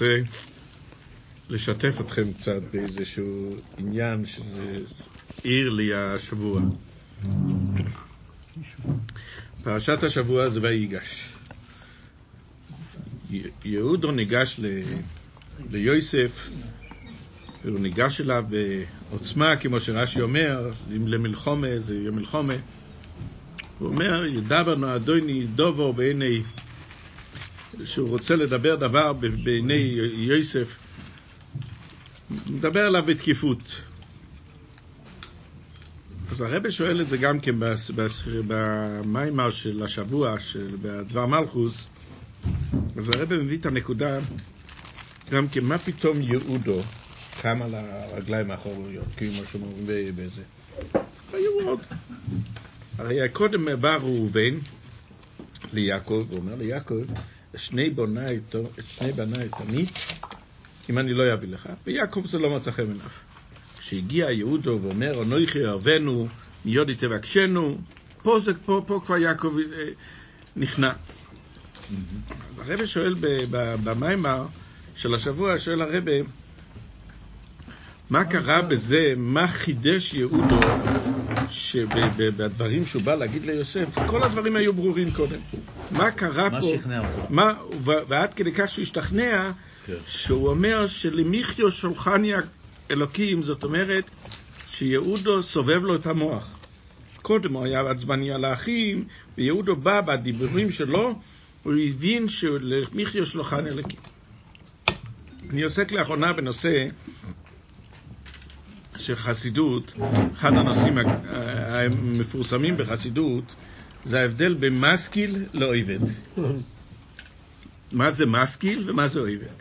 רוצה לשתף אתכם קצת באיזשהו עניין שהעיר לי השבוע. פרשת השבוע זה ויגש. יהודו ניגש ל... ליוסף, והוא ניגש אליו בעוצמה, כמו שרש"י אומר, אם למלחומה זה יהיה מלחומה. הוא אומר, ידבר נועדוני דובו בעיני שהוא רוצה לדבר דבר בעיני יוסף, מדבר עליו בתקיפות. אז הרב שואל את זה גם כן במיימר של השבוע, של בדבר מלכוס, אז הרב מביא את הנקודה גם כן, מה פתאום יהודו קם על הרגליים האחוריות, כמו שאומרים בזה. היו עוד. הרי קודם בא ראובן ליעקב, הוא אומר ליעקב, שני בניי, שני בניי תמיד, אם אני לא אביא לך. ויעקב זה לא מצא חן בעיניו. כשהגיע יהודו ואומר, אנוכי אוהבנו, מיודי תבקשנו, פה, זה, פה, פה כבר יעקב אה, נכנע. אז הרב שואל במיימר של השבוע, שואל הרב, מה קרה בזה, מה חידש יהודו שבדברים שהוא בא להגיד ליוסף, כל הדברים היו ברורים קודם. מה קרה מה פה? שכנע אותו? מה, ועד כדי כך שהוא השתכנע, כן. שהוא אומר שלמיכיו שולחני אלוקים, זאת אומרת שיהודו סובב לו את המוח. קודם הוא היה עצבני על האחים, ויהודו בא בדיבורים שלו, הוא הבין שלמיכיו שולחני אלוקים. אני עוסק לאחרונה בנושא של חסידות, אחד הנושאים המפורסמים בחסידות זה ההבדל בין משכיל לאויבד. מה זה משכיל ומה זה אויבד?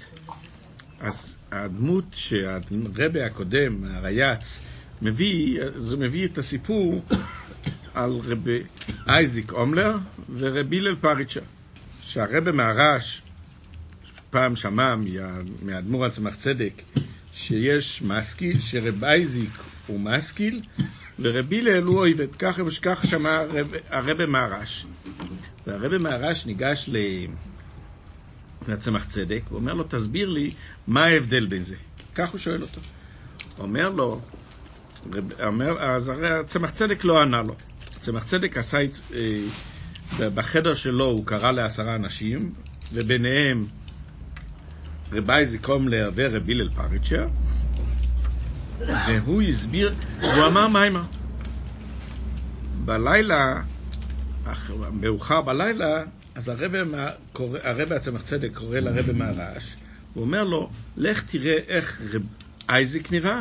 אז הדמות שהרבה הקודם, הרייץ, מביא, זה מביא את הסיפור על רבי אייזיק אומלר ורבי הלל פריצ'ה, שהרבה מהרש פעם שמע מה, מהאדמו"ר הצמח צדק שיש משכיל, שרב אייזיק הוא משכיל ורבי הלל הוא אויבד, ככה וכך שמע הרב, מהרש. והרבה מהרש ניגש לצמח צדק ואומר לו, תסביר לי מה ההבדל בין זה. כך הוא שואל אותו. אומר לו, אומר, אז הרי הצמח צדק לא ענה לו. צמח צדק עשה, אה, בחדר שלו הוא קרא לעשרה אנשים, וביניהם רבי זיקומלר ורבי הלל פריצ'ר, והוא הסביר, הוא אמר מיימר. בלילה, מאוחר בלילה, אז הרבה הצמח צדק קורא לרבה מהרעש, הוא אומר לו, לך תראה איך רב אייזיק נראה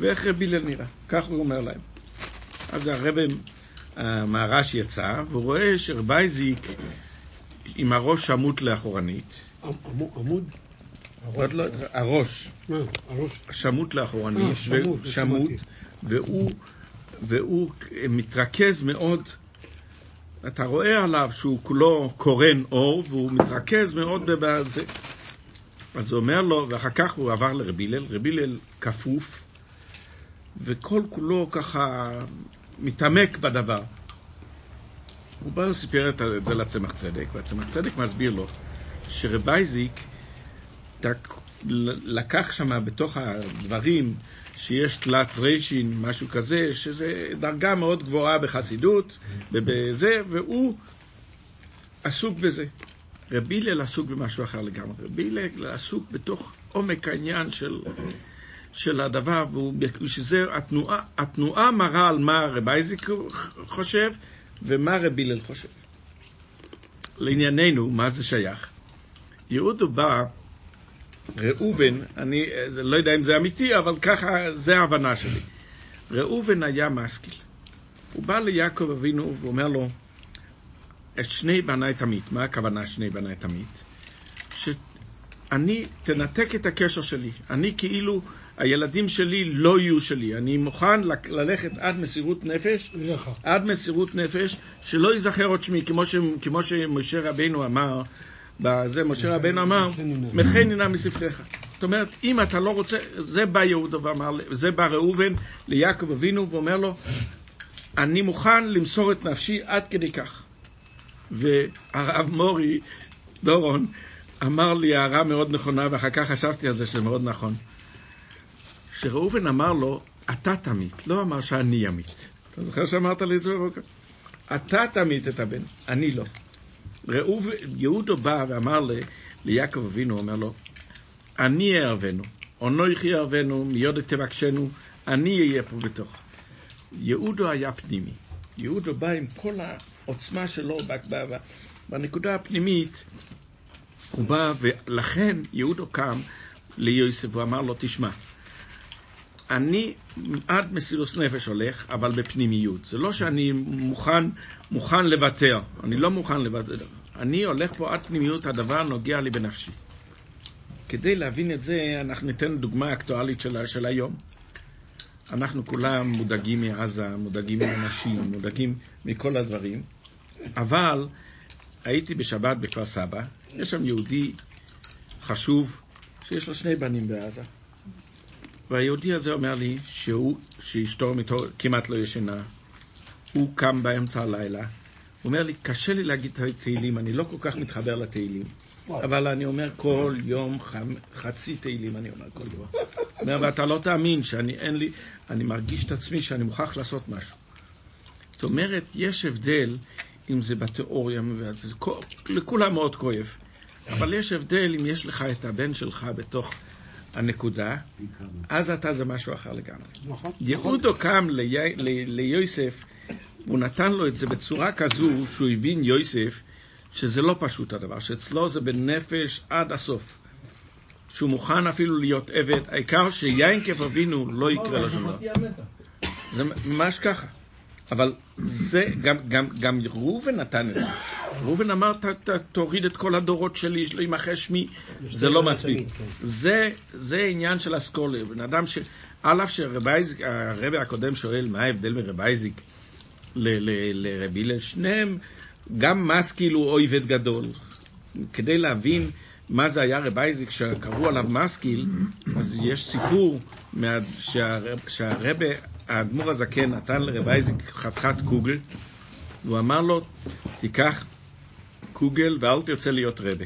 ואיך רבי הלל נראה. כך הוא אומר להם. אז הרבה מהרעש יצא, והוא רואה שרב אייזיק עם הראש שמוט לאחורנית. עמוד? עוד לא, הראש. מה? הראש? שמוט לאחורנית, אה, שמוט, והוא- שמוט. והוא, מתרכז מאוד, אתה רואה עליו שהוא כולו קורן אור, והוא מתרכז מאוד בזה. אז הוא אומר לו, ואחר כך הוא עבר לרבי הלל, רבי הלל כפוף, וכל כולו ככה מתעמק בדבר. הוא בא וסיפר את זה לצמח צדק, והצמח צדק מסביר לו שרב אייזיק תק- לקח שם בתוך הדברים שיש תלת ריישין, משהו כזה, שזה דרגה מאוד גבוהה בחסידות, ובזה, והוא עסוק בזה. רבי הלל עסוק במשהו אחר לגמרי. רבי הלל עסוק בתוך עומק העניין של, של הדבר, והוא, שזה התנועה, התנועה מראה על מה רבי אייזיק חושב ומה רבי הלל חושב. לענייננו, מה זה שייך? יהודו בא ראובן, אני זה, לא יודע אם זה אמיתי, אבל ככה, זה ההבנה שלי. ראובן היה משכיל. הוא בא ליעקב אבינו ואומר לו, את שני בניי תמית. מה הכוונה שני בניי תמית? שאני, תנתק את הקשר שלי. אני כאילו, הילדים שלי לא יהיו שלי. אני מוכן ללכת עד מסירות נפש, לך. עד מסירות נפש, שלא ייזכר עוד שמי, כמו, ש, כמו שמשה רבינו אמר, בזה משה רבינו אמר, מחני נא מספריך. זאת אומרת, אם אתה לא רוצה, זה בא יהודה ואמר, זה בא ראובן ליעקב אבינו ואומר לו, אני מוכן למסור את נפשי עד כדי כך. והרב מורי דורון אמר לי הערה מאוד נכונה, ואחר כך חשבתי על זה שזה מאוד נכון. שראובן אמר לו, אתה תמית, לא אמר שאני אמית. אתה זוכר שאמרת לי את זה בבוקר? אתה תמית את הבן, אני לא. ראוב, יהודו בא ואמר ל, ליעקב אבינו, אומר לו, אני אערבנו, אונוכי אערבנו, מיודק תבקשנו, אני אהיה פה בתוך. יהודו היה פנימי. יהודו בא עם כל העוצמה שלו בנקודה הפנימית. הוא בא, ולכן יהודו קם ליוסף ואמר לו, תשמע, אני עד מסירוס נפש הולך, אבל בפנימיות. זה לא שאני מוכן, מוכן לוותר, אני לא מוכן לוותר. אני הולך פה עד פנימיות, הדבר נוגע לי בנפשי. כדי להבין את זה, אנחנו ניתן דוגמה אקטואלית של, של היום. אנחנו כולם מודאגים מעזה, מודאגים מאנשים, מודאגים מכל הדברים, אבל הייתי בשבת בכפר סבא, יש שם יהודי חשוב שיש לו שני בנים בעזה. והיהודי הזה אומר לי שהוא, שאשתו כמעט לא ישנה, הוא קם באמצע הלילה, הוא אומר לי, קשה לי להגיד את התהילים, אני לא כל כך מתחבר לתהילים, אבל אני אומר כל יום חצי תהילים, אני אומר כל יום. אומר, ואתה לא תאמין שאני, אין לי, אני מרגיש את עצמי שאני מוכרח לעשות משהו. זאת אומרת, יש הבדל אם זה בתיאוריה, לכולם מאוד כואב, אבל יש הבדל אם יש לך את הבן שלך בתוך הנקודה, אז אתה זה משהו אחר לגמרי. נכון. יהודו קם ליוסף, הוא נתן לו את זה בצורה כזו שהוא הבין יוסף שזה לא פשוט הדבר, שאצלו זה בנפש עד הסוף. שהוא מוכן אפילו להיות עבד, העיקר שיין כיף אבינו לא יקרה לו שום דבר. זה ממש ככה. אבל זה, גם, גם, גם ראובן נתן את זה. ראובן אמר, ת, ת, תוריד את כל הדורות שלי, שלא ימחה שמי, זה לא מספיק. זה, זה עניין של אסכולה. בן אדם ש... על אף שהרבי הקודם שואל, מה ההבדל בין רבי אייזיק לרבי הלל, שניהם, גם מסקיל הוא אויבד גדול. כדי להבין מה זה היה רבי אייזיק שקראו עליו מסקיל, אז יש סיפור שהרבי האדמו"ר הזקן נתן לרב אייזיק חתיכת קוגל, והוא אמר לו, תיקח קוגל ואל תרצה להיות רבה.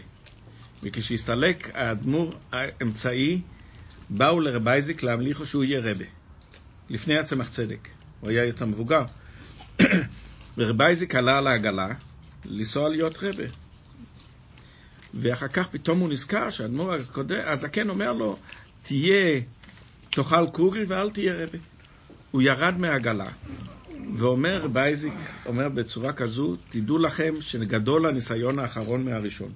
וכשהסתלק האדמו"ר האמצעי, באו לרב אייזיק להמליכו שהוא יהיה רבה, לפני הצמח צדק. הוא היה יותר מבוגר. ורב אייזיק עלה על העגלה לנסוע להיות רבה. ואחר כך פתאום הוא נזכר שהאדמו"ר הזקן אומר לו, תהיה, תאכל קוגל ואל תהיה רבה. הוא ירד מהעגלה ואומר, בייזיק אומר בצורה כזו, תדעו לכם שגדול הניסיון האחרון מהראשון.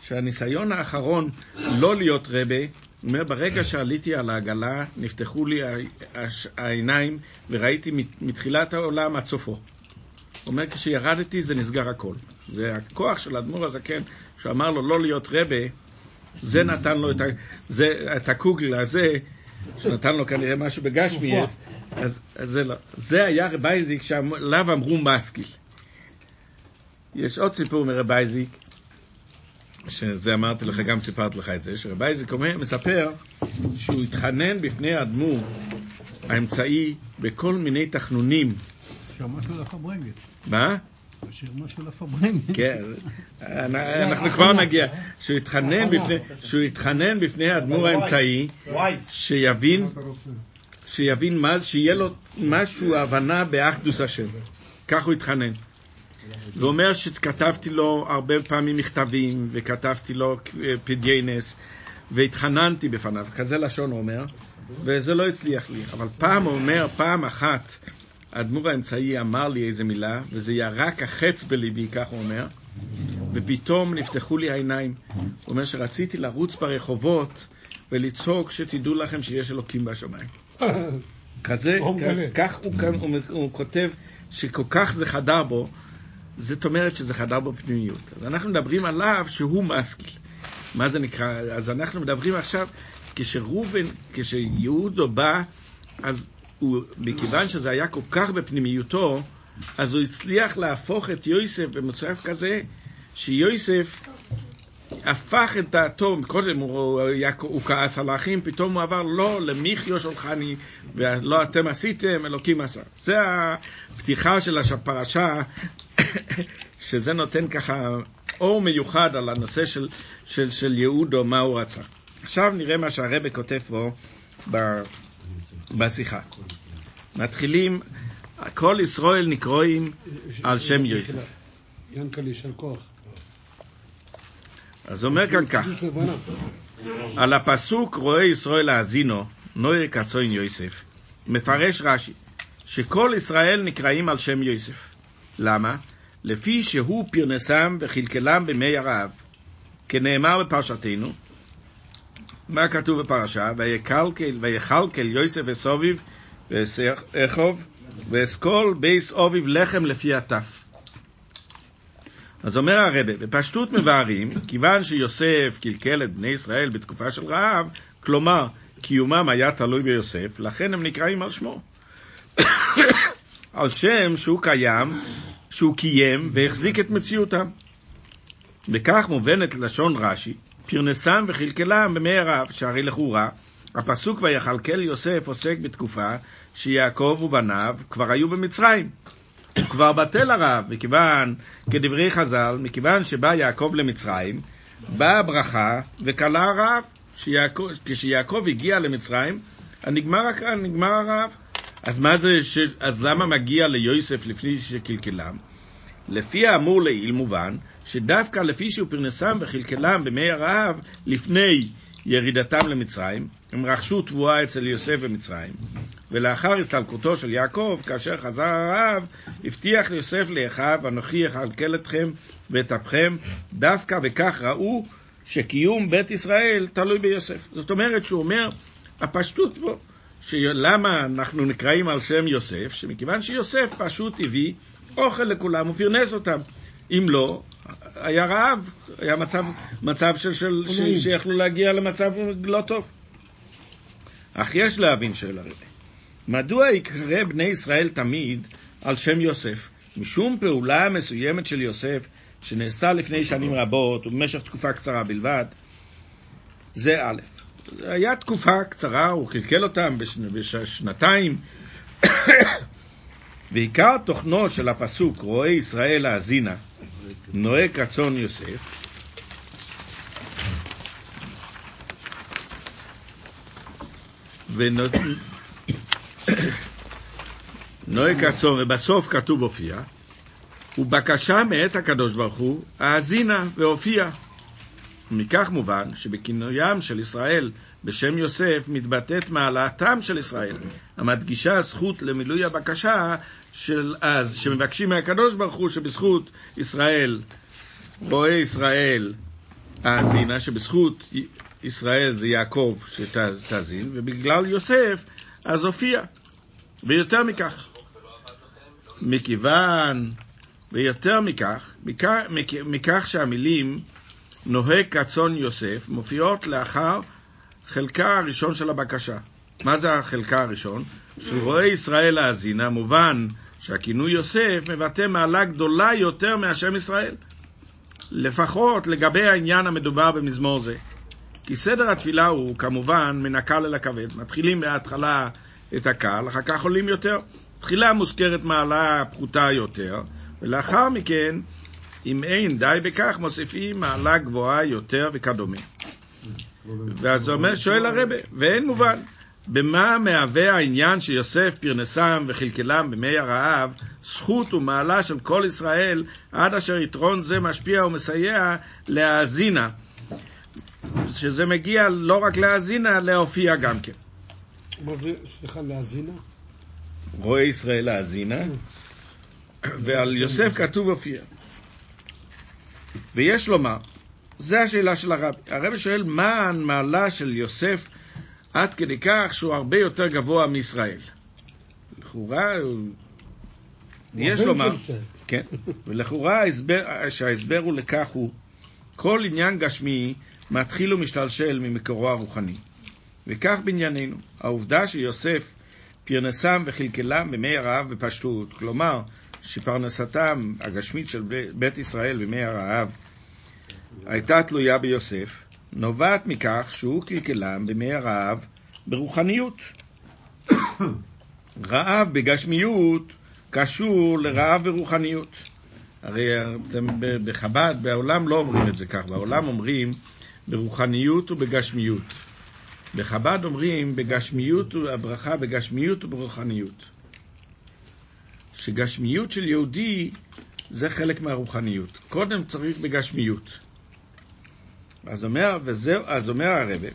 שהניסיון האחרון לא להיות רבה, אומר, ברגע שעליתי על העגלה, נפתחו לי העיניים וראיתי מתחילת העולם עד סופו. אומר, כשירדתי זה נסגר הכל. זה הכוח של האדמו"ר הזקן, שאמר לו לא להיות רבה, זה נתן לו את, ה, זה, את הקוגל הזה, שנתן לו כנראה משהו בגשמי, אז, אז, זה לא. זה היה רב אייזיק שעליו אמרו מסקיל. יש עוד סיפור מרב אייזיק, שזה אמרתי לך, גם סיפרתי לך את זה, שרב אייזיק אומר, מספר שהוא התחנן בפני האדמו"ר האמצעי בכל מיני תחנונים. משהו לפברנגת. מה? משהו. כן, אנחנו כבר נגיע. שהוא יתחנן בפני האדמו"ר האמצעי, שיבין שיבין מה, שיהיה לו משהו, הבנה באחדוס השם. כך הוא התחנן. הוא אומר שכתבתי לו הרבה פעמים מכתבים, וכתבתי לו פדיינס, והתחננתי בפניו, כזה לשון הוא אומר, וזה לא הצליח לי. אבל פעם הוא אומר, פעם אחת, האדמו"ר האמצעי אמר לי איזה מילה, וזה ירק החץ בליבי, כך הוא אומר, ופתאום נפתחו לי העיניים. הוא אומר שרציתי לרוץ ברחובות ולצעוק שתדעו לכם שיש אלוקים בשמיים. כזה, כך הוא, הוא, הוא כותב שכל כך זה חדר בו, זאת אומרת שזה חדר בו פנימיות. אז אנחנו מדברים עליו שהוא משכיל. מה זה נקרא? אז אנחנו מדברים עכשיו, כשראובן, כשיהודו בא, אז הוא, מכיוון שזה היה כל כך בפנימיותו, אז הוא הצליח להפוך את יוסף במצב כזה, שיוסף הפך את דעתו, קודם הוא, הוא, הוא כעס על האחים, פתאום הוא עבר לא למיכיו שלחני, ולא אתם עשיתם, אלוקים עשה. זה הפתיחה של הפרשה, שזה נותן ככה אור מיוחד על הנושא של, של, של יהודו, מה הוא רצה. עכשיו נראה מה שהרבא כותב פה ב, בשיחה. מתחילים, כל ישראל נקרואים על שם יוסף. ינקל יישר כוח. אז אומר כאן כך. על הפסוק רואה ישראל האזינו, נויר קצוין יוסף, מפרש רש"י, שכל ישראל נקראים על שם יוסף. למה? לפי שהוא פרנסם וכלכלם במי הרעב. כנאמר בפרשתנו, מה כתוב בפרשה? ויכלכל יוסף וסוביב ואחוב, ואסכול בייס אוביב לחם לפי הטף. אז אומר הרבה, בפשטות מבארים, כיוון שיוסף קלקל את בני ישראל בתקופה של רעב, כלומר, קיומם היה תלוי ביוסף, לכן הם נקראים על שמו. על שם שהוא קיים, שהוא קיים והחזיק את מציאותם. בכך מובנת לשון רש"י, פרנסם וכלכלם במי הרב, שהרי לכאורה, הפסוק ויכלכל יוסף עוסק בתקופה שיעקב ובניו כבר היו במצרים. כבר בטל הרב, מכיוון, כדברי חז"ל, מכיוון שבא יעקב למצרים, באה הברכה וכלה הרעב. שיעקב, כשיעקב הגיע למצרים, נגמר, נגמר הרעב. אז מה זה, ש... אז למה מגיע ליוסף לפני שקלקלם? לפי האמור לעיל מובן, שדווקא לפי שהוא פרנסם וכלכלם במי הרעב, לפני ירידתם למצרים, הם רכשו תבואה אצל יוסף במצרים, ולאחר הסתלקותו של יעקב, כאשר חזר הרעב, הבטיח ליוסף לאחיו, אנוכי אכלכל אתכם ואת אפכם, דווקא בכך ראו שקיום בית ישראל תלוי ביוסף. זאת אומרת שהוא אומר, הפשטות פה, שלמה אנחנו נקראים על שם יוסף, שמכיוון שיוסף פשוט הביא אוכל לכולם, הוא פרנס אותם. אם לא, היה רעב, היה מצב, מצב של, של, ש, שיכלו להגיע למצב לא טוב. אך יש להבין, שואל הרבה, מדוע יקרא בני ישראל תמיד על שם יוסף? משום פעולה מסוימת של יוסף, שנעשתה לפני שנים רבות ובמשך תקופה קצרה בלבד, זה א'. היה תקופה קצרה, הוא קלקל אותם בשנתיים, ועיקר תוכנו של הפסוק רואה ישראל האזינה, נוהג רצון יוסף, נוהג רצון, ובסוף כתוב הופיע, ובקשה מאת הקדוש ברוך הוא, האזינה והופיע. מכך מובן שבכינוים של ישראל בשם יוסף מתבטאת מעלתם של ישראל, המדגישה זכות למילוי הבקשה של אז, שמבקשים מהקדוש ברוך הוא שבזכות ישראל, רואה ישראל האזינה, שבזכות ישראל זה יעקב שתאזין, ובגלל יוסף אז הופיע. ויותר מכך, מכיוון, ויותר מכך, מכך, מכך שהמילים נוהג כצאן יוסף מופיעות לאחר חלקה הראשון של הבקשה. מה זה החלקה הראשון? של רואה ישראל האזינה, מובן שהכינוי יוסף מבטא מעלה גדולה יותר מהשם ישראל. לפחות לגבי העניין המדובר במזמור זה. כי סדר התפילה הוא כמובן מן הקל אל הכבד. מתחילים בהתחלה את הקל, אחר כך עולים יותר. תחילה מוזכרת מעלה פחותה יותר, ולאחר מכן, אם אין די בכך, מוסיפים מעלה גבוהה יותר וכדומה. ואז אומר, שואל הרבה, ואין מובן, במה מהווה העניין שיוסף פרנסם וכלכלם במי הרעב, זכות ומעלה של כל ישראל, עד אשר יתרון זה משפיע ומסייע להאזינה, שזה מגיע לא רק להאזינה, להופיע גם כן. מה זה, סליחה, להאזינה? רואה ישראל להאזינה, ועל יוסף כתוב הופיע. ויש לומר, זו השאלה של הרבי. הרבי שואל, מה המעלה של יוסף עד כדי כך שהוא הרבה יותר גבוה מישראל? לכאורה, יש לומר, כן, ולכאורה שההסבר הוא לכך הוא, כל עניין גשמי מתחיל ומשתלשל ממקורו הרוחני. וכך בענייננו, העובדה שיוסף פרנסם וכלכלם במי הרעב בפשטות, כלומר שפרנסתם הגשמית של בית ישראל במי הרעב הייתה תלויה ביוסף, נובעת מכך שהוא קלקלם במי הרעב ברוחניות. רעב בגשמיות קשור לרעב ברוחניות. הרי אתם בחב"ד, בעולם לא אומרים את זה כך, בעולם אומרים ברוחניות ובגשמיות. בחב"ד אומרים בגשמיות, הברכה בגשמיות וברוחניות. שגשמיות של יהודי זה חלק מהרוחניות. קודם צריך בגשמיות. אז אומר, וזהו, אז אומר הרבה,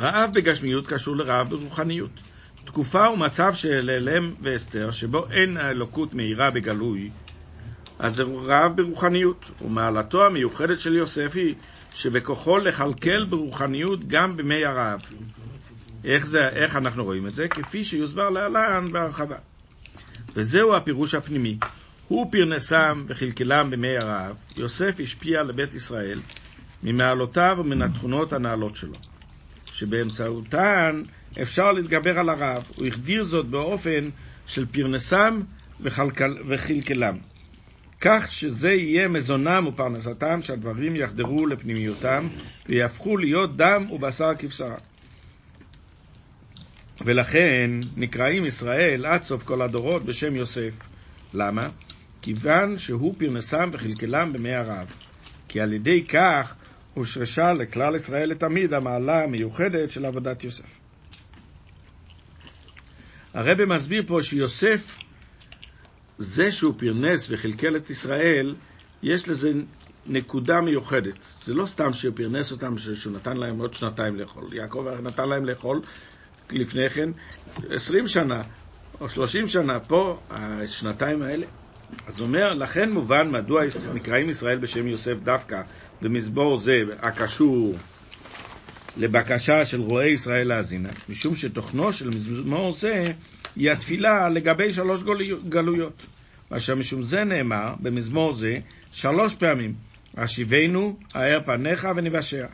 רעב בגשמיות קשור לרעב ברוחניות. תקופה ומצב של אלם ואסתר, שבו אין האלוקות מאירה בגלוי, אז זה רעב ברוחניות, ומעלתו המיוחדת של יוסף היא שבכוחו לכלכל ברוחניות גם בימי הרעב. איך, זה, איך אנחנו רואים את זה? כפי שיוסבר להלן בהרחבה. וזהו הפירוש הפנימי. הוא פרנסם וכלכלם בימי הרעב. יוסף השפיע לבית ישראל ממעלותיו ומן התכונות הנעלות שלו, שבאמצעותן אפשר להתגבר על הרעב. הוא החדיר זאת באופן של פרנסם וכלכל, וכלכלם. כך שזה יהיה מזונם ופרנסתם, שהדברים יחדרו לפנימיותם ויהפכו להיות דם ובשר כבשרה. ולכן נקראים ישראל עד סוף כל הדורות בשם יוסף. למה? כיוון שהוא פרנסם וכלכלם במי הרעב. כי על ידי כך הושרשה לכלל ישראל לתמיד המעלה המיוחדת של עבודת יוסף. הרב מסביר פה שיוסף, זה שהוא פרנס וכלכל את ישראל, יש לזה נקודה מיוחדת. זה לא סתם שהוא פרנס אותם, שהוא נתן להם עוד שנתיים לאכול. יעקב נתן להם לאכול לפני כן 20 שנה או 30 שנה, פה השנתיים האלה. אז הוא אומר, לכן מובן מדוע נקראים ישראל בשם יוסף דווקא במזבור זה הקשור לבקשה של רועי ישראל להאזינה, משום שתוכנו של מזמור זה היא התפילה לגבי שלוש גלויות. אשר משום זה נאמר במזמור זה שלוש פעמים, השיבנו, האר פניך ונבשע.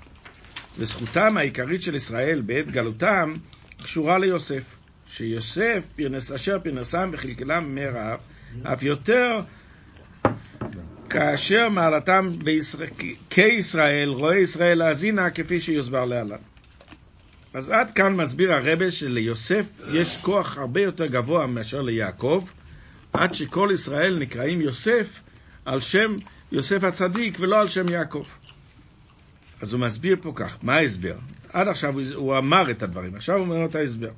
וזכותם העיקרית של ישראל בעת גלותם קשורה ליוסף, שיוסף פרנס, אשר פרנסם וכלכלם רעב, אף יותר כאשר מעלתם בישראל, כישראל, רואה ישראל להאזינה כפי שיוסבר להלן. אז עד כאן מסביר הרבה שליוסף יש כוח הרבה יותר גבוה מאשר ליעקב, עד שכל ישראל נקראים יוסף על שם יוסף הצדיק ולא על שם יעקב. אז הוא מסביר פה כך, מה ההסבר? עד עכשיו הוא אמר את הדברים, עכשיו הוא אומר את ההסבר.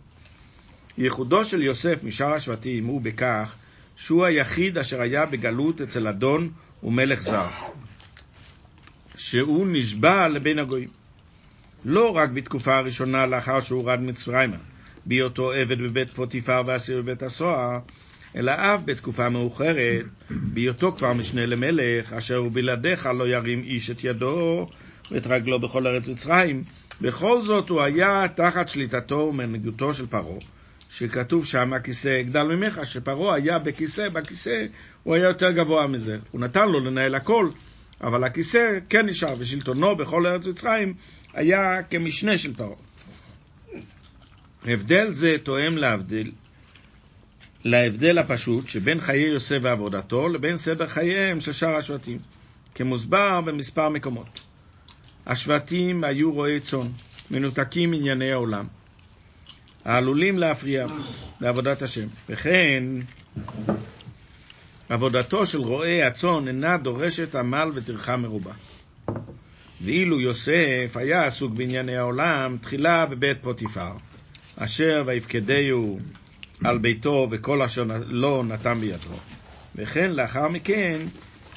ייחודו של יוסף משאר השבטים הוא בכך שהוא היחיד אשר היה בגלות אצל אדון ומלך זר, שהוא נשבע לבין הגויים. לא רק בתקופה הראשונה לאחר שהורד מצרימה, בהיותו עבד בבית פוטיפר ואסיר בבית הסוהר, אלא אף בתקופה מאוחרת, בהיותו כבר משנה למלך, אשר בלעדיך לא ירים איש את ידו ואת רגלו בכל ארץ מצרים. בכל זאת הוא היה תחת שליטתו ומנהיגותו של פרעה, שכתוב שם הכיסא אגדל ממך, שפרעה היה בכיסא, בכיסא הוא היה יותר גבוה מזה. הוא נתן לו לנהל הכל, אבל הכיסא כן נשאר, ושלטונו בכל ארץ מצרים היה כמשנה של פרעה. הבדל זה תואם להבדל, להבדל הפשוט שבין חיי יוסף ועבודתו לבין סדר חייהם של שאר השבטים, כמוסבר במספר מקומות. השבטים היו רועי צאן, מנותקים מענייני העולם, העלולים להפריע לעבודת השם. וכן, עבודתו של רועי הצאן אינה דורשת עמל וטרחה מרובה. ואילו יוסף היה עסוק בענייני העולם, תחילה בבית פוטיפר, אשר ויפקדהו על ביתו וכל אשר לא נתן בידו. וכן לאחר מכן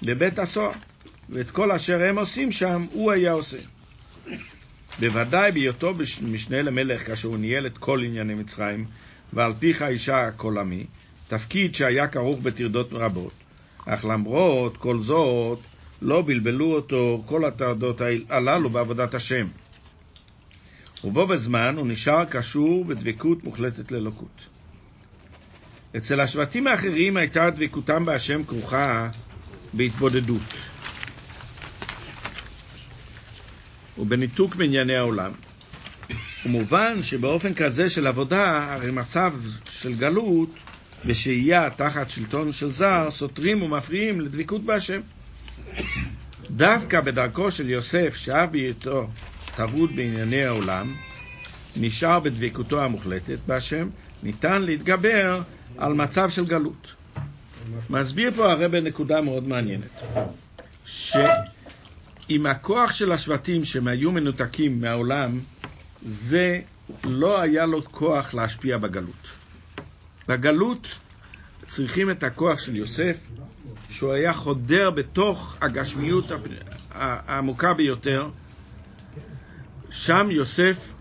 בבית הסוהר, ואת כל אשר הם עושים שם, הוא היה עושה. בוודאי בהיותו משנה למלך, כאשר הוא ניהל את כל ענייני מצרים, ועל פיך אישה כל עמי, תפקיד שהיה כרוך בטרדות רבות. אך למרות כל זאת, לא בלבלו אותו כל הטרדות הללו בעבודת השם. ובו בזמן הוא נשאר קשור בדבקות מוחלטת לאלוקות. אצל השבטים האחרים הייתה דבקותם בהשם כרוכה בהתבודדות ובניתוק מענייני העולם. ומובן שבאופן כזה של עבודה, הרי מצב של גלות ושהייה תחת שלטון של זר סותרים ומפריעים לדבקות בהשם. דווקא בדרכו של יוסף, שאף בהיותו טרוד בענייני העולם, נשאר בדבקותו המוחלטת בהשם, ניתן להתגבר על מצב של גלות. מסביר פה הרבה נקודה מאוד מעניינת, שעם הכוח של השבטים שהם היו מנותקים מהעולם, זה לא היה לו כוח להשפיע בגלות. בגלות צריכים את הכוח של יוסף, שהוא היה חודר בתוך הגשמיות העמוקה ביותר. שם יוסף,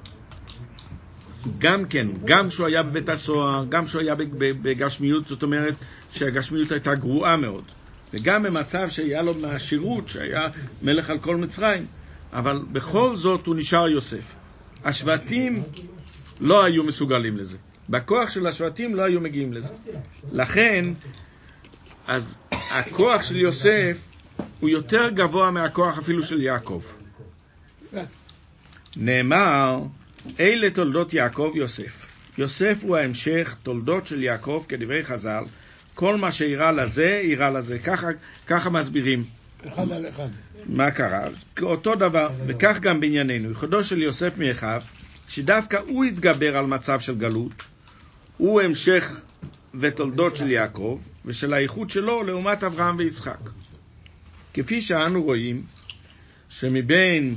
גם כן, גם שהוא היה בבית הסוהר, גם שהוא היה בגשמיות, זאת אומרת שהגשמיות הייתה גרועה מאוד, וגם במצב שהיה לו מהשירות, שהיה מלך על כל מצרים, אבל בכל זאת הוא נשאר יוסף. השבטים לא היו מסוגלים לזה. בכוח של השבטים לא היו מגיעים לזה. לכן, אז הכוח של יוסף הוא יותר גבוה מהכוח אפילו של יעקב. נאמר, אלה תולדות יעקב יוסף. יוסף הוא ההמשך, תולדות של יעקב, כדברי חז"ל, כל מה שאירע לזה, אירע לזה. ככה, ככה מסבירים. אחד על אחד. מה קרה? אותו דבר, וכך גם בענייננו. ייחודו של יוסף מאחיו, שדווקא הוא התגבר על מצב של גלות, הוא המשך ותולדות של יעקב, ושל האיחוד שלו לעומת אברהם ויצחק. כפי שאנו רואים, שמבין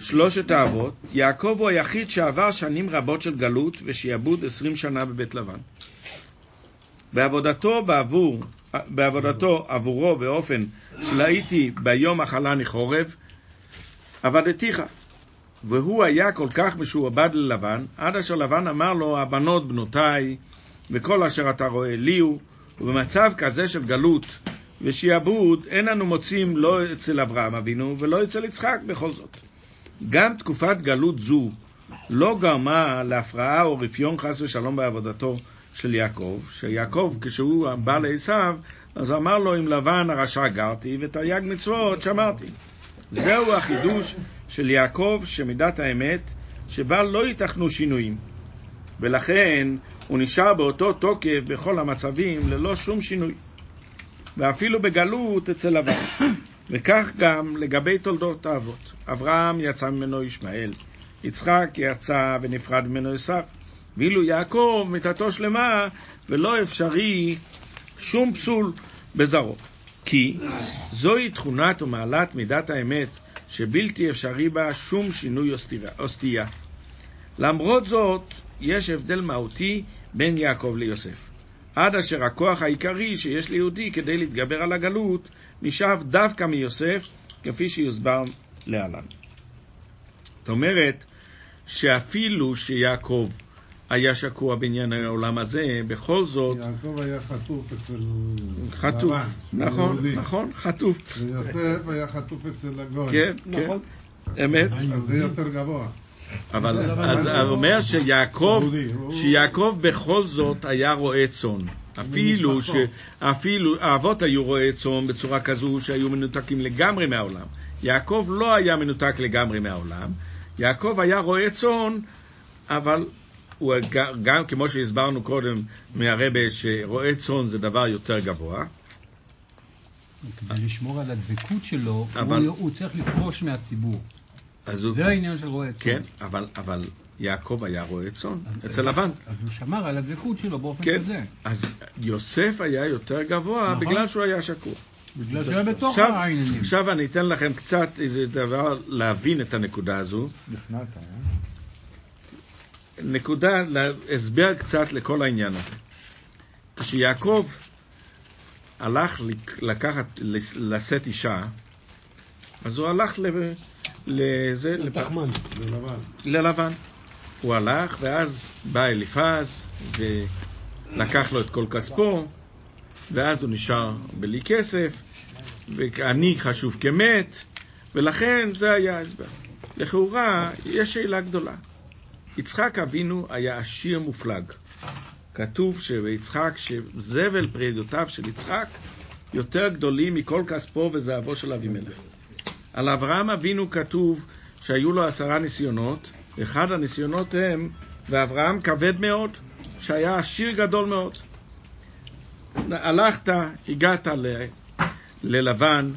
שלושת האבות, יעקב הוא היחיד שעבר שנים רבות של גלות ושיעבוד עשרים שנה בבית לבן. בעבודתו בעבור, בעבודתו עבורו באופן של הייתי ביום אכלני חורב, עבדתיך. והוא היה כל כך משועבד ללבן, עד אשר לבן אמר לו, הבנות בנותיי, וכל אשר אתה רואה לי הוא, ובמצב כזה של גלות ושיעבוד, אין אנו מוצאים לא אצל אברהם אבינו ולא אצל יצחק בכל זאת. גם תקופת גלות זו לא גרמה להפרעה או רפיון חס ושלום בעבודתו של יעקב, שיעקב כשהוא בא לעשו, אז אמר לו עם לבן הרשע גרתי ותרי"ג מצוות שמרתי. זהו החידוש של יעקב שמידת האמת, שבה לא ייתכנו שינויים, ולכן הוא נשאר באותו תוקף בכל המצבים ללא שום שינוי, ואפילו בגלות אצל לבן. וכך גם לגבי תולדות האבות. אברהם יצא ממנו ישמעאל, יצחק יצא ונפרד ממנו עשיו, ואילו יעקב מיתתו שלמה ולא אפשרי שום פסול בזרו. כי זוהי תכונת ומעלת מידת האמת שבלתי אפשרי בה שום שינוי או סטייה. למרות זאת, יש הבדל מהותי בין יעקב ליוסף. עד אשר הכוח העיקרי שיש ליהודי כדי להתגבר על הגלות נשאב דווקא מיוסף, כפי שיוסבר להלן. זאת אומרת, שאפילו שיעקב היה שקוע בעניין העולם הזה, בכל זאת... יעקב היה חטוף אצל חטוף, לבן, נכון, יהודי. נכון, חטוף. ויוסף היה חטוף אצל הגוי. כן, כן, נכון. אמת. אז זה יותר גבוה. אבל אז הוא אומר שיעקב, שיעקב בכל זאת היה רועה צאן. אפילו, ש, ממשפחתו. אפילו האבות היו רועי צאן בצורה כזו שהיו מנותקים לגמרי מהעולם. יעקב לא היה מנותק לגמרי מהעולם. יעקב היה רועה צאן, אבל הוא גם, גם כמו שהסברנו קודם מהרבה, שרועה צאן זה דבר יותר גבוה. כדי לשמור על הדבקות שלו, אבל- הוא- הוא צריך לפרוש מהציבור. אז הוא, זה העניין של רועה צאן. כן, אבל, אבל יעקב היה רועה צאן אצל לבן. אז הוא שמר על הדבקות שלו באופן כן, כזה. אז יוסף היה יותר גבוה נכון. בגלל שהוא היה שקוע. בגלל שהיה בתוך העניינים. עכשיו אני אתן לכם קצת איזה דבר להבין את הנקודה הזו. נקודה, הסבר קצת לכל העניין הזה. כשיעקב הלך לק- לקחת, לשאת אישה, אז הוא הלך ל... לזה, לפ- תחמן. בלבן. ללבן. הוא הלך, ואז בא אליפז, ולקח לו את כל כספו, ואז הוא נשאר בלי כסף, ועני חשוב כמת, ולכן זה היה ההסבר. לכאורה, יש שאלה גדולה. יצחק אבינו היה עשיר מופלג. כתוב שביצחק, שזבל פרידותיו של יצחק יותר גדולים מכל כספו וזהבו של אבימלך. על אברהם אבינו כתוב שהיו לו עשרה ניסיונות, ואחד הניסיונות הם, ואברהם כבד מאוד, שהיה עשיר גדול מאוד. הלכת, הגעת ל, ללבן,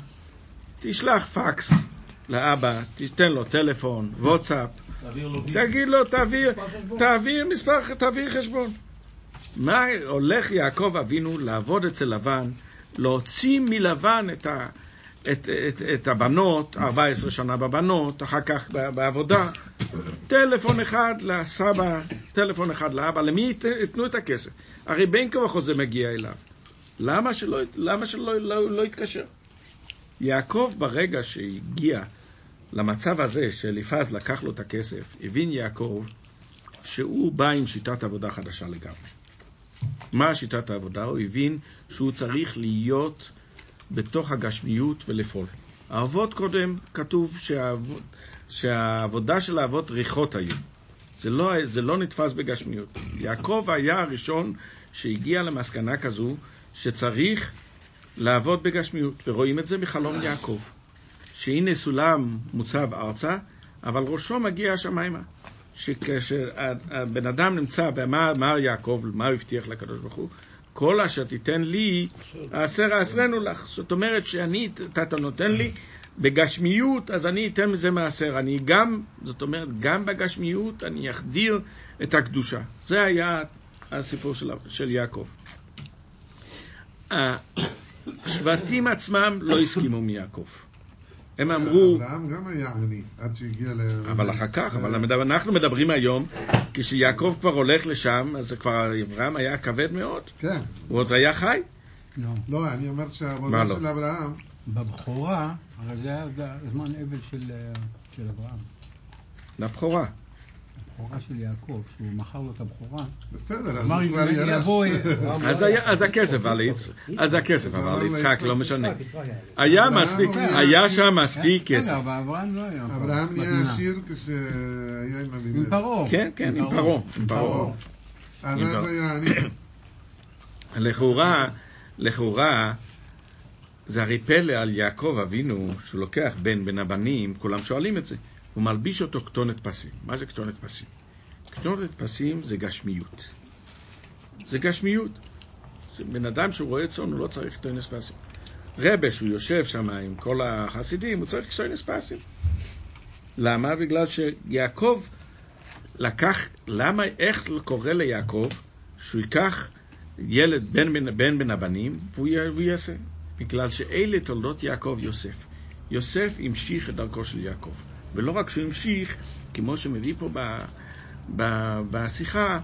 תשלח פקס לאבא, תיתן לו טלפון, וואטסאפ, תגיד לו, תעביר, תעביר מספר, תעביר חשבון. מה הולך יעקב אבינו לעבוד אצל לבן, להוציא מלבן את, ה, את, את, את הבנות, 14 שנה בבנות, אחר כך בעבודה. טלפון אחד לסבא, טלפון אחד לאבא, למי ית- ייתנו את הכסף? הרי בין כה וכה זה מגיע אליו. למה שלא, למה שלא לא, לא יתקשר? יעקב ברגע שהגיע למצב הזה שאליפז לקח לו את הכסף, הבין יעקב שהוא בא עם שיטת עבודה חדשה לגמרי. מה שיטת העבודה? הוא הבין שהוא צריך להיות בתוך הגשמיות ולפעול. האבות קודם כתוב שהעבוד, שהעבודה של האבות ריחות היו. זה לא, זה לא נתפס בגשמיות. יעקב היה הראשון שהגיע למסקנה כזו שצריך לעבוד בגשמיות, ורואים את זה מחלום יעקב. שהנה סולם מוצב ארצה, אבל ראשו מגיע השמיימה. שכאשר הבן אדם נמצא, ומה אמר יעקב, מה הוא הבטיח לקדוש ברוך הוא? כל אשר תיתן לי, העשר העשרנו לך. זאת אומרת שאני, אתה נותן לי בגשמיות, אז אני אתן מזה מעשר. אני גם, זאת אומרת, גם בגשמיות אני אחדיר את הקדושה. זה היה הסיפור של, של יעקב. השבטים עצמם לא הסכימו מיעקב. הם אמרו, אברהם גם היה עני, עד שהגיע ל... אבל אחר כך, אבל אנחנו מדברים היום, כשיעקב כבר הולך לשם, אז כבר אברהם היה כבד מאוד, כן. הוא עוד היה חי. לא. לא, אני אומר מה שהעבודה לא? של אברהם, בבכורה, הרי זה היה זמן אבל של, אה, של אברהם. לבכורה. הבכורה של יעקב, שהוא מכר לו את הבכורה. בסדר, אז אמר הוא כבר ירח. יבוא... אז הכסף עבר ליצ- אז הכסף ליצחק, ליצחק. לא משנה. יצחק היה. מספיק, היה. שם מספיק כסף. בסדר, אבל אברהם לא היה. אברהם נהיה. עשיר כשהיה עם עם אבימלך. פרעה. כן, כן, עם פרעה, עם פרעה. עם. לכאורה, לכאורה, זה הרי פלא על יעקב אבינו, שהוא לוקח בן בין הבנים, כולם שואלים את זה. הוא מלביש אותו כתונת פסים. מה זה כתונת פסים? כתונת פסים זה גשמיות. זה גשמיות. בן אדם שהוא רואה צאן, הוא לא צריך כתונת פסים. רבה, שהוא יושב שם עם כל החסידים, הוא צריך כתונת פסים. למה? בגלל שיעקב לקח, למה, איך קורה ליעקב שהוא ייקח ילד בן בין, בן בין הבנים והוא, והוא יעשה? בגלל שאלה תולדות יעקב יוסף. יוסף המשיך את דרכו של יעקב. ולא רק שהוא המשיך, כמו שמביא פה ב, ב, בשיחה,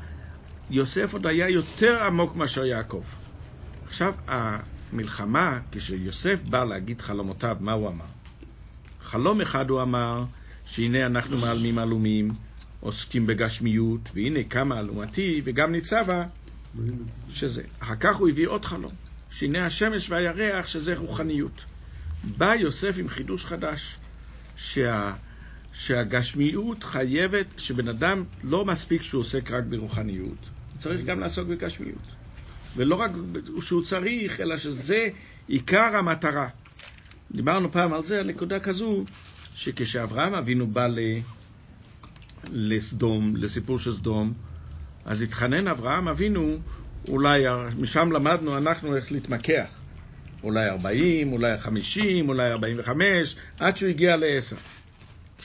יוסף עוד היה יותר עמוק מאשר יעקב. עכשיו, המלחמה, כשיוסף בא להגיד חלומותיו, מה הוא אמר? חלום אחד הוא אמר, שהנה אנחנו מעלמים עלומים, עוסקים בגשמיות, והנה קמה אלומתי, וגם ניצבה, שזה. אחר כך הוא הביא עוד חלום, שהנה השמש והירח, שזה רוחניות. בא יוסף עם חידוש חדש, שה, שהגשמיות חייבת, שבן אדם לא מספיק שהוא עוסק רק ברוחניות, הוא צריך גם לעסוק בגשמיות. ולא רק שהוא צריך, אלא שזה עיקר המטרה. דיברנו פעם על זה, על נקודה כזו, שכשאברהם אבינו בא ל... לסדום, לסיפור של סדום, אז התחנן אברהם אבינו, אולי, משם למדנו אנחנו איך להתמקח. אולי 40, אולי 50, אולי 45, עד שהוא הגיע לעשר.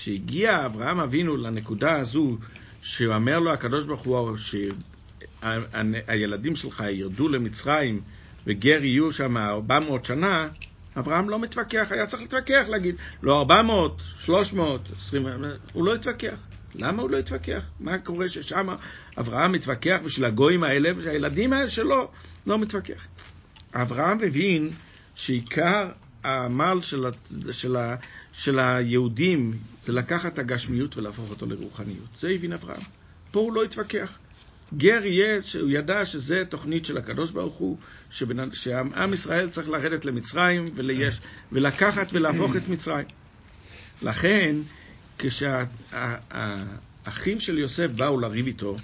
כשהגיע אברהם אבינו לנקודה הזו, שאומר לו הקדוש ברוך הוא שהילדים שלך ירדו למצרים וגר יהיו שם 400 שנה, אברהם לא מתווכח, היה צריך להתווכח, להגיד, לא 400, 300, 20, הוא לא התווכח. למה הוא לא התווכח? מה קורה ששם אברהם מתווכח בשביל הגויים האלה, ושהילדים האלה שלו לא מתווכח. אברהם הבין שעיקר העמל של, ה, של, ה, של היהודים זה לקחת את הגשמיות ולהפוך אותו לרוחניות. זה הבין אברהם. פה הוא לא התווכח. גר יהיה, שהוא ידע שזה תוכנית של הקדוש ברוך הוא, שבנ... שעם ישראל צריך לרדת למצרים וליש... ולקחת ולהפוך את מצרים. לכן, כשהאחים של יוסף באו לריב איתו,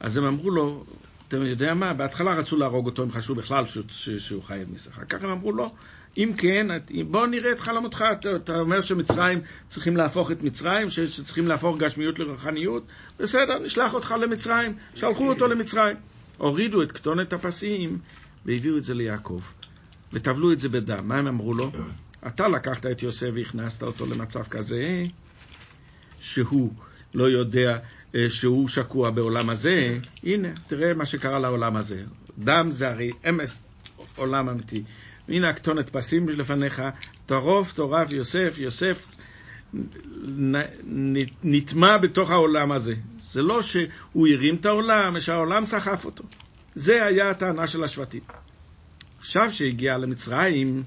אז הם אמרו לו, אתה יודע מה, בהתחלה רצו להרוג אותו, הם חשבו בכלל ש... ש... שהוא חי מיסר. אחר כך הם אמרו לו, אם כן, בוא נראה את חלומותך, אתה, אומר שמצרים צריכים להפוך את מצרים. שצריכים להפוך גשמיות לרוחניות, בסדר, נשלח אותך למצרים, שלחו אותו למצרים. הורידו את כתונת הפסים והביאו את זה ליעקב, וטבלו את זה בדם. מה הם אמרו לו? אתה לקחת את יוסף והכנסת אותו למצב כזה, שהוא לא יודע אה, שהוא שקוע בעולם הזה, הנה, תראה מה שקרה לעולם הזה. דם זה הרי אמס, עולם אמיתי. הנה הכתונת פסים לפניך, טרוף תורף יוסף, יוסף נטמע בתוך העולם הזה. זה לא שהוא הרים את העולם, שהעולם סחף אותו. זה היה הטענה של השבטים. עכשיו שהגיע למצרים,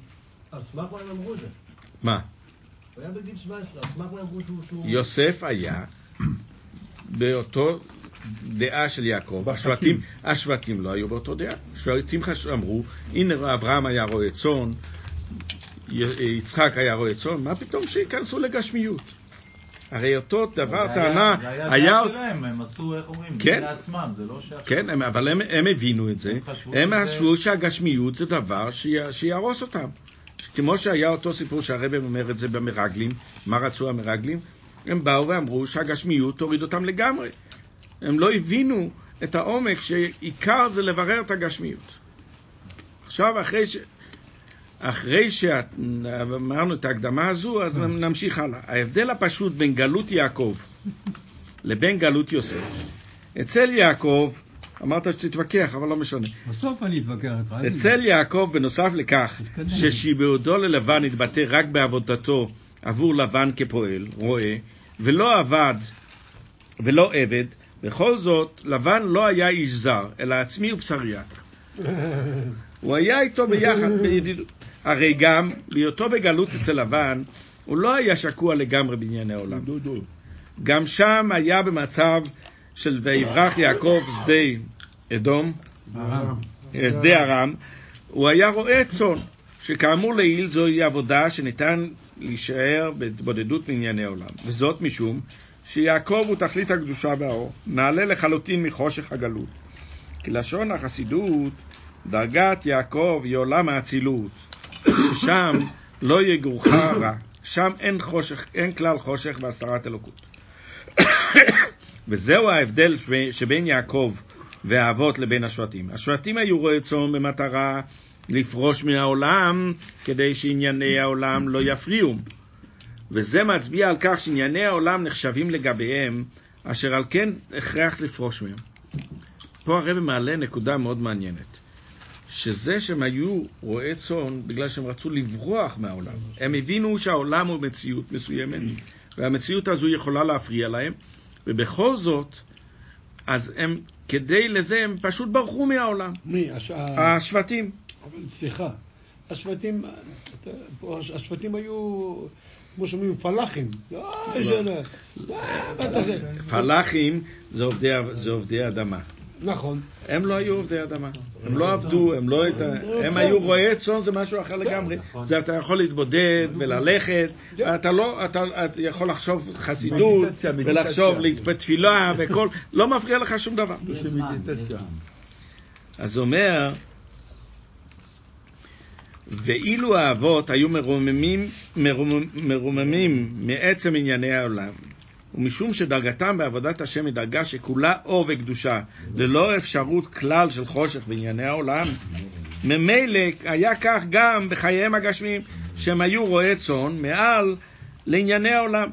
על סמך מה הם אמרו את זה? מה? הוא היה בגיל 17, על סמך מה אמרו. שהוא- יוסף היה באותו דעה של יעקב. השבטים, השבטים לא היו באותו דעה. השבטים אמרו, הנה אברהם היה רועה צאן, יצחק היה רועה צאן, מה פתאום שייכנסו לגשמיות? הרי אותו דבר, טענה, זה היה... היה דעה שלהם, הם עשו, איך אומרים, כן. לעצמם, זה לא ש... כן, הם, אבל הם, הם הבינו את זה. הם חשבו הם שזה- חשבו שהגשמיות זה דבר שיהרוס אותם. כמו שהיה אותו סיפור שהרבא אומר את זה במרגלים, מה רצו המרגלים? הם באו ואמרו שהגשמיות תוריד אותם לגמרי. הם לא הבינו את העומק שעיקר זה לברר את הגשמיות. עכשיו, אחרי ש... אחרי שאמרנו את ההקדמה הזו, אז נמשיך הלאה. ההבדל הפשוט בין גלות יעקב לבין גלות יוסף, אצל יעקב, אמרת שתתווכח, אבל לא משנה. בסוף אני אתווכח איתך. אצל יעקב, בנוסף לכך. ששיבעודו ללבן התבטא רק בעבודתו עבור לבן כפועל, רועה, ולא עבד ולא עבד, בכל זאת, לבן לא היה איש זר, אלא עצמי ובשריה. הוא היה איתו ביחד בידידות. הרי גם בהיותו בגלות אצל לבן, הוא לא היה שקוע לגמרי בענייני העולם. גם שם היה במצב של ויברח יעקב שדה אדום, שדה ארם, הוא היה רועה צאן, שכאמור לעיל זוהי עבודה שניתן להישאר בהתבודדות מענייני עולם, וזאת משום שיעקב הוא תכלית הקדושה והאור, נעלה לחלוטין מחושך הגלות. כי לשון החסידות, דרגת יעקב היא עולם האצילות, ששם לא יגורך רע, שם אין חושך, אין כלל חושך והסתרת אלוקות. וזהו ההבדל שבין- יעקב והאבות לבין השבטים. השבטים היו רועי צאן במטרה לפרוש מן העולם כדי שענייני העולם לא יפריעו. וזה מצביע על כך שענייני העולם נחשבים לגביהם, אשר על כן הכרח לפרוש מהם. פה הרב מעלה נקודה מאוד מעניינת. שזה שהם היו רועי צאן בגלל שהם רצו לברוח מהעולם. הם הבינו שהעולם הוא מציאות מסוימת, והמציאות הזו יכולה להפריע להם, ובכל זאת, אז הם, כדי לזה, הם פשוט ברחו מהעולם. מי? הש- השבטים. סליחה, השבטים, פה השבטים היו, כמו שאומרים, פלאחים. לא. לא, זה? פלאחים זה עובדי, אדמה. נכון. הם לא היו עובדי אדמה. הם לא עבדו, הם לא... הת- הם. היו רועי צאן, זה משהו אחר לגמרי. זה אתה יכול להתבודד וללכת, אתה לא... אתה אתה יכול לחשוב חסידות. ולחשוב בתפילה וכל... לא מפריע לך שום דבר. אז הוא אומר, ואילו האבות היו מרוממים, מרומם, מרוממים מעצם ענייני העולם, ומשום שדרגתם בעבודת השם היא דרגה שכולה אור וקדושה, ללא אפשרות כלל של חושך בענייני העולם, ממילא היה כך גם בחייהם הגשמיים, שהם היו רועי צאן מעל לענייני העולם.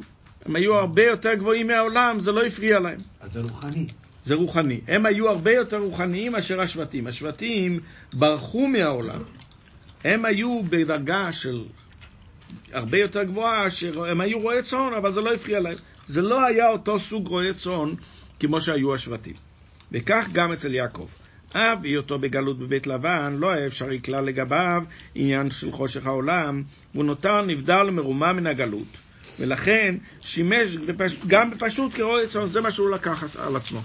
הם היו הרבה יותר גבוהים מהעולם, זה לא הפריע להם. אז זה רוחני. זה רוחני. הם היו הרבה יותר רוחניים מאשר השבטים. השבטים ברחו מהעולם. הם היו בדרגה של הרבה יותר גבוהה, שהם היו רועי צאן, אבל זה לא הפריע להם. זה לא היה אותו סוג רועי צאן כמו שהיו השבטים. וכך גם אצל יעקב. אף בהיותו בגלות בבית לבן, לא היה אפשרי כלל לגביו עניין של חושך העולם, והוא נותר נבדל ומרומם מן הגלות. ולכן שימש בפש... גם בפשוט כרועה צאן, זה מה שהוא לקח על עצמו.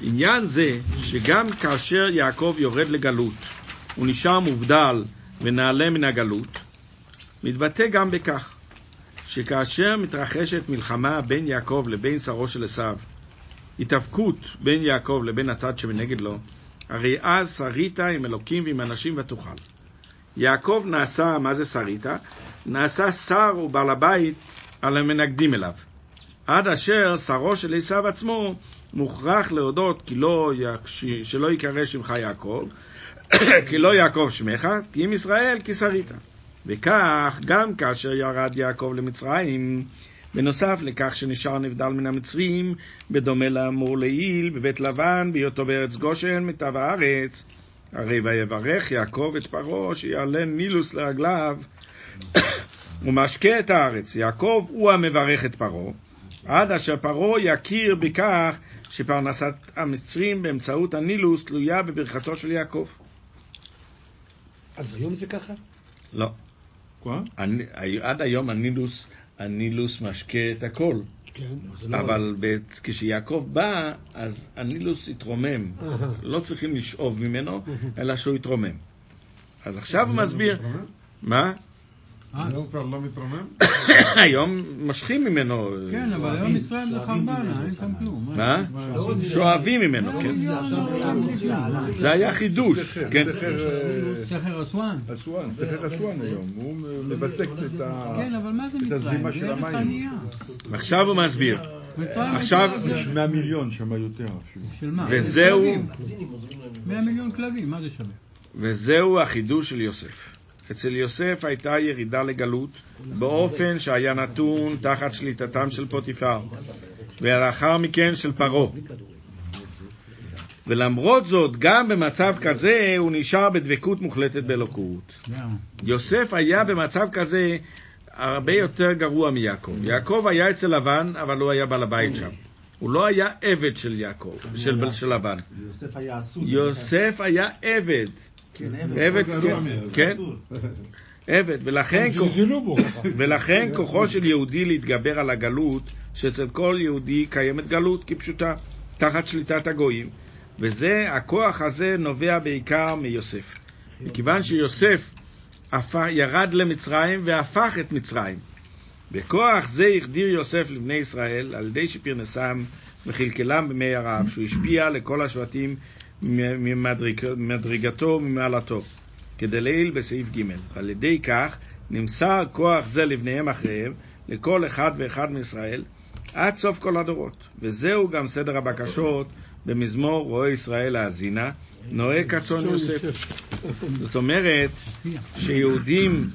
עניין זה, שגם כאשר יעקב יורד לגלות, הוא נשאר מובדל ונעלה מן הגלות, מתבטא גם בכך, שכאשר מתרחשת מלחמה בין יעקב לבין שרו של עשיו, התאבקות בין יעקב לבין הצד שמנגד לו, הרי אז שרית עם אלוקים ועם אנשים ותוכל. יעקב נעשה, מה זה שרית? נעשה שר ובעל הבית על המנגדים אליו. עד אשר שרו של עשיו עצמו מוכרח להודות כי לא. שלא ייקרא שמך יעקב, כי לא יעקב שמך, כי אם ישראל כי שרית. וכך, גם כאשר ירד יעקב למצרים, בנוסף לכך שנשאר נבדל מן המצרים, בדומה לאמור לעיל, בבית לבן, בהיותו בארץ גושן, מיטב הארץ. הרי ויברך יעקב את פרעה, שיעלה נילוס לרגליו, ומשקה את הארץ. יעקב הוא המברך את פרעה, עד אשר פרעה יכיר בכך שפרנסת המצרים באמצעות הנילוס תלויה בברכתו של יעקב. אז היום זה ככה? לא. מה? אני- עד היום הנילוס, הנילוס משקה את הכל. כן. לא- אבל ב- כשיעקב בא, אז הנילוס התרומם. לא צריכים לשאוב ממנו, אלא שהוא יתרומם. אז עכשיו הוא מסביר? מה? אה, היום כבר לא מתרומם? היום מושכים ממנו. כן, אבל היום מצרים זה חרבנה, אין שם כלום. מה? לא שואבים ממנו, לא, כן. לא, לא, לא, לא. זה היה חידוש, כן. סכר אסואן. אסואן, סכר אסואן היום, הוא מבסק את. כן, אבל מה זה מצרים? הזרימה של המים. עכשיו הוא מסביר. עכשיו- יש 100 מיליון שם יותר אפילו. של מה? וזהו- כלבים. הסינים עוזרים להם. 100 מיליון כלבים, מה זה שווה? וזהו החידוש של יוסף. אצל יוסף הייתה ירידה לגלות באופן שהיה נתון תחת שליטתם של פוטיפר, ולאחר מכן של פרעה. ולמרות זאת, גם במצב כזה הוא נשאר בדבקות מוחלטת באלוקות. יוסף היה במצב כזה הרבה יותר גרוע מיעקב. יעקב היה אצל לבן, אבל הוא היה בעל הבית שם. הוא לא היה עבד של יעקב, של, של לבן. יוסף היה עבד. כן, עבד. כן. כן, עבד, ולכן, כוחו של יהודי להתגבר על הגלות, שאצל כל יהודי קיימת גלות כפשוטה, תחת שליטת הגויים, וזה, הכוח הזה נובע בעיקר מיוסף. מכיוון שיוסף ירד למצרים והפך את מצרים. בכוח זה החדיר יוסף לבני ישראל, על ידי שפרנסם וכלכלם במי הרעב, שהוא השפיע לכל השבטים ממדרגתו וממעלתו. כדלעיל בסעיף ג' על ידי כך נמסר כוח זה לבניהם אחריהם, לכל אחד ואחד מישראל, עד סוף כל הדורות. וזהו גם סדר הבקשות במזמור רואה ישראל האזינה, נוהה כצאן יוסף. זאת אומרת שיהודים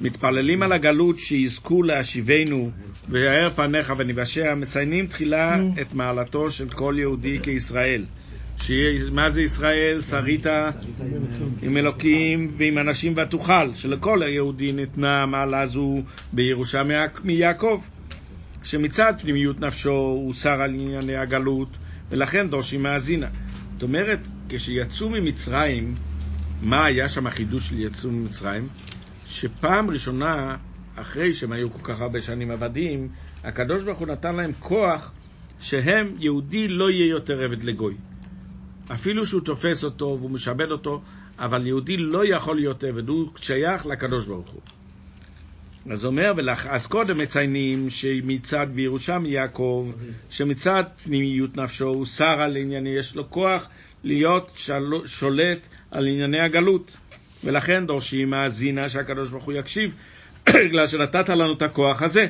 מתפללים על הגלות שיזכו להשיבנו ויאר פניך ונבשע, מציינים תחילה את מעלתו של כל יהודי כישראל. מה זה ישראל? שרית עם אלוקים ועם אנשים ותוכל, שלכל היהודי ניתנה המעלה זו בירושה מיעקב, שמצד פנימיות נפשו הוא שר על ענייני הגלות, ולכן דורשים מאזינה. זאת אומרת, כשיצאו ממצרים, מה היה שם החידוש של יצאו ממצרים? שפעם ראשונה, אחרי שהם היו כל כך הרבה שנים עבדים, הקדוש ברוך הוא נתן להם כוח שהם, יהודי לא יהיה יותר עבד לגוי. אפילו שהוא תופס אותו והוא משעבד אותו, אבל יהודי לא יכול להיות עבד, הוא שייך לקדוש ברוך הוא. אז אומר, ולאח- אז קודם מציינים שמצד בירושה מיעקב, שמצד פנימיות נפשו הוא שר על ענייני, יש לו כוח להיות של... שולט על ענייני הגלות. ולכן דורשים מאזינה שהקדוש ברוך הוא יקשיב, בגלל שנתת לנו את הכוח הזה.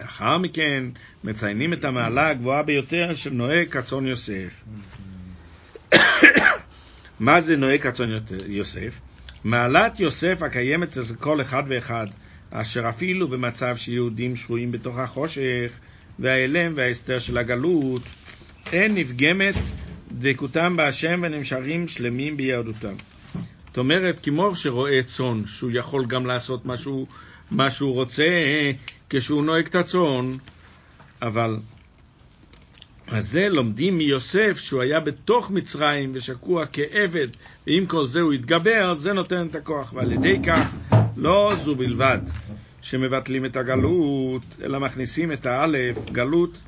לאחר מכן מציינים את המעלה הגבוהה ביותר של נוהג כצאן יוסף. מה זה נוהג כצאן יוסף? מעלת יוסף הקיימת אצל כל אחד ואחד, אשר אפילו במצב שיהודים שרויים בתוך החושך וההלם וההסתר של הגלות, אין נפגמת דבקותם בהשם ונמשכים שלמים ביהדותם. זאת אומרת, כמו שרואה צאן, שהוא יכול גם לעשות מה שהוא רוצה כשהוא נוהג את הצאן, אבל אז זה לומדים מיוסף שהוא היה בתוך מצרים ושקוע כעבד, ועם כל זה הוא התגבר, זה נותן את הכוח. ועל ידי כך, לא זו בלבד שמבטלים את הגלות, אלא מכניסים את האלף, גלות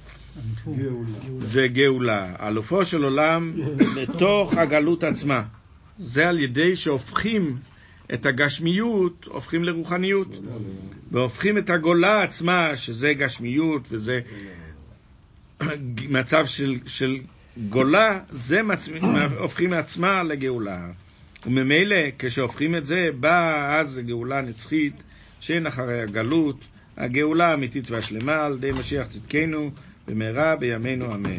זה גאולה. אלופו של עולם בתוך הגלות עצמה. זה על ידי שהופכים את הגשמיות, הופכים לרוחניות. והופכים את הגולה עצמה, שזה גשמיות וזה מצב של, של גולה, זה מצ... הופכים מעצמה לגאולה. וממילא, כשהופכים את זה, באה אז גאולה נצחית, שאין אחרי הגלות, הגאולה האמיתית והשלמה, על ידי משיח צדקנו, במהרה בימינו אמן.